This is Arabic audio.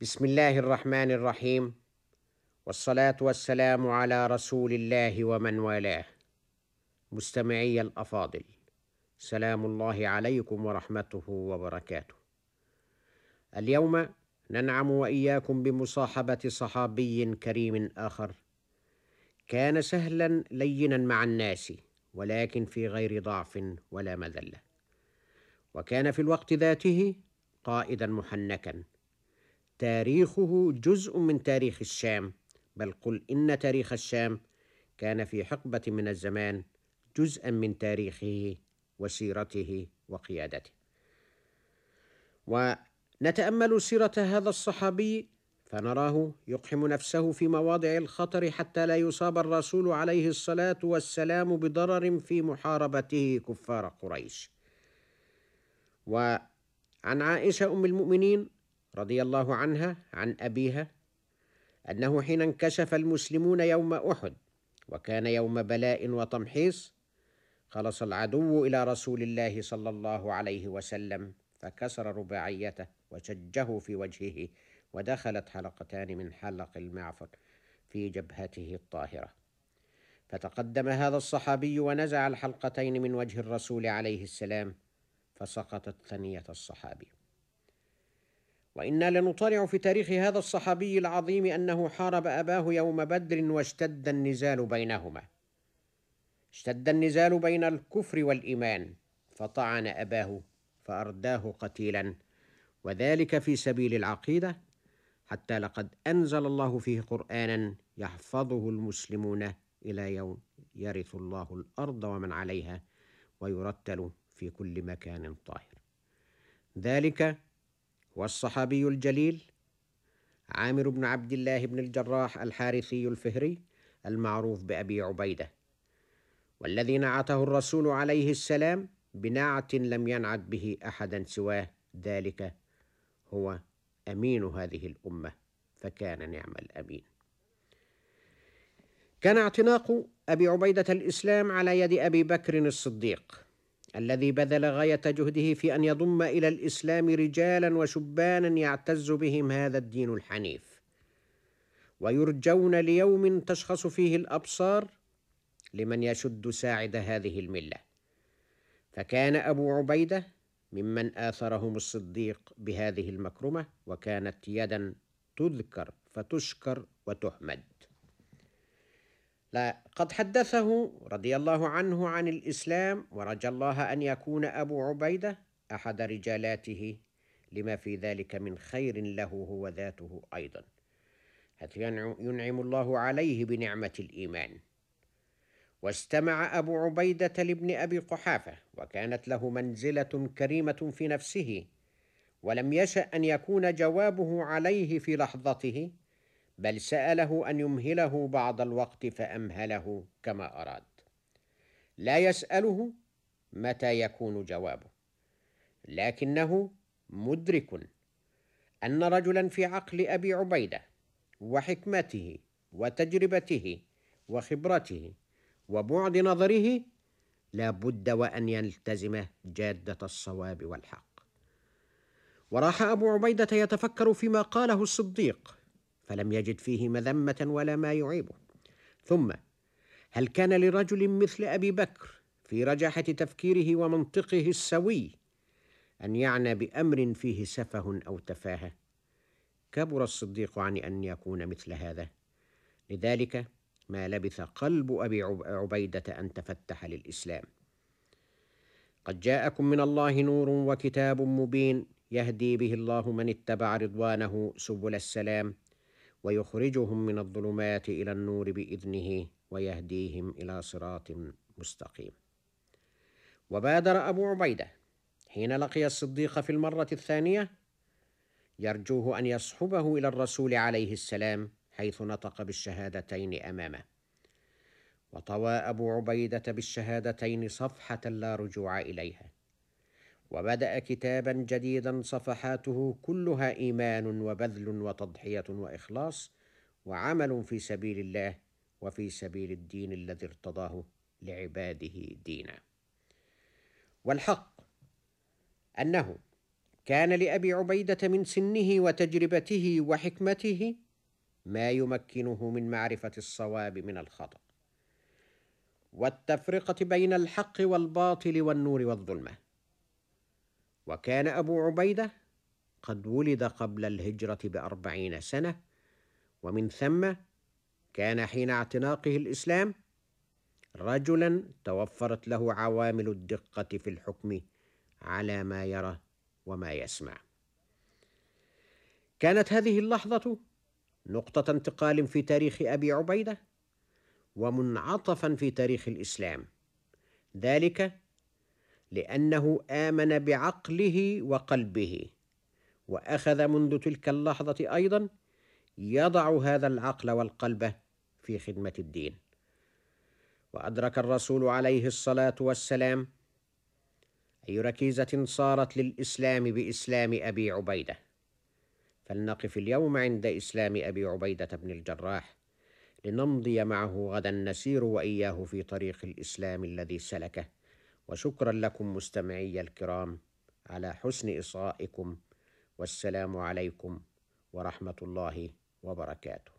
بسم الله الرحمن الرحيم. والصلاة والسلام على رسول الله ومن والاه. مستمعي الأفاضل سلام الله عليكم ورحمته وبركاته. اليوم ننعم وإياكم بمصاحبة صحابي كريم آخر. كان سهلا لينا مع الناس ولكن في غير ضعف ولا مذلة. وكان في الوقت ذاته قائدا محنكا. تاريخه جزء من تاريخ الشام بل قل إن تاريخ الشام كان في حقبة من الزمان جزءا من تاريخه وسيرته وقيادته. ونتأمل سيرة هذا الصحابي فنراه يقحم نفسه في مواضع الخطر حتى لا يصاب الرسول عليه الصلاة والسلام بضرر في محاربته كفار قريش. وعن عائشة أم المؤمنين رضي الله عنها عن أبيها أنه حين انكشف المسلمون يوم أحد وكان يوم بلاء وتمحيص خلص العدو إلى رسول الله صلى الله عليه وسلم فكسر رباعيته وشجه في وجهه ودخلت حلقتان من حلق المعفر في جبهته الطاهرة. فتقدم هذا الصحابي ونزع الحلقتين من وجه الرسول عليه السلام فسقطت ثنية الصحابي. وإنا لنطالع في تاريخ هذا الصحابي العظيم أنه حارب أباه يوم بدر واشتد النزال بينهما. اشتد النزال بين الكفر والإيمان فطعن أباه فأرداه قتيلا وذلك في سبيل العقيدة حتى لقد أنزل الله فيه قرانا يحفظه المسلمون إلى يوم يرث الله الأرض ومن عليها ويرتل في كل مكان طاهر. ذلك والصحابي الجليل عامر بن عبد الله بن الجراح الحارثي الفهري المعروف بأبي عبيدة والذي نعته الرسول عليه السلام بنعت لم ينعت به أحدا سواه ذلك هو أمين هذه الأمة فكان نعم الأمين. كان اعتناق أبي عبيدة الإسلام على يد أبي بكر الصديق الذي بذل غاية جهده في أن يضم إلى الإسلام رجالا وشبانا يعتز بهم هذا الدين الحنيف. ويرجون ليوم تشخص فيه الأبصار لمن يشد ساعد هذه الملة. فكان أبو عبيدة ممن آثرهم الصديق بهذه المكرمة وكانت يدا تذكر فتشكر وتحمد. لقد حدثه رضي الله عنه عن الإسلام ورجى الله أن يكون أبو عبيدة أحد رجالاته لما في ذلك من خير له هو ذاته أيضا. حيث ينعم الله عليه بنعمة الإيمان. واستمع أبو عبيدة لابن أبي قحافة وكانت له منزلة كريمة في نفسه ولم يشأ أن يكون جوابه عليه في لحظته بل سأله أن يمهله بعض الوقت فأمهله كما أراد. لا يسأله متى يكون جوابه لكنه مدرك أن رجلا في عقل أبي عبيدة وحكمته وتجربته وخبرته وبعد نظره لا بد وأن يلتزم جادة الصواب والحق. وراح أبو عبيدة يتفكر فيما قاله الصديق. فلم يجد فيه مذمة ولا ما يعيبه. ثم هل كان لرجل مثل أبي بكر في رجاحة تفكيره ومنطقه السوي أن يعنى بأمر فيه سفه أو تفاهة؟ كبر الصديق عن أن يكون مثل هذا. لذلك ما لبث قلب أبي عبيدة أن تفتح للإسلام. قد جاءكم من الله نور وكتاب مبين يهدي به الله من اتبع رضوانه سبل السلام ويخرجهم من الظلمات إلى النور بإذنه ويهديهم إلى صراط مستقيم. وبادر أبو عبيدة حين لقي الصديق في المرة الثانية يرجوه أن يصحبه إلى الرسول عليه السلام حيث نطق بالشهادتين أمامه. وطوى أبو عبيدة بالشهادتين صفحة لا رجوع إليها. وبدأ كتابا جديدا صفحاته كلها إيمان وبذل وتضحية وإخلاص وعمل في سبيل الله وفي سبيل الدين الذي ارتضاه لعباده دينا. والحق أنه كان لأبي عبيدة من سنه وتجربته وحكمته ما يمكنه من معرفة الصواب من الخطأ والتفرقة بين الحق والباطل والنور والظلمة. وكان أبو عبيدة قد ولد قبل الهجرة بأربعين سنة ومن ثم كان حين اعتناقه الإسلام رجلا توفرت له عوامل الدقة في الحكم على ما يرى وما يسمع. كانت هذه اللحظة نقطة انتقال في تاريخ أبي عبيدة ومنعطفا في تاريخ الإسلام ذلك لأنه آمن بعقله وقلبه وأخذ منذ تلك اللحظة أيضا يضع هذا العقل والقلب في خدمة الدين. وأدرك الرسول عليه الصلاة والسلام أي ركيزة صارت للإسلام بإسلام أبي عبيدة. فلنقف اليوم عند إسلام أبي عبيدة بن الجراح لنمضي معه غدا نسير وإياه في طريق الإسلام الذي سلكه. وشكرا لكم مستمعي الكرام على حسن إصغائكم والسلام عليكم ورحمة الله وبركاته.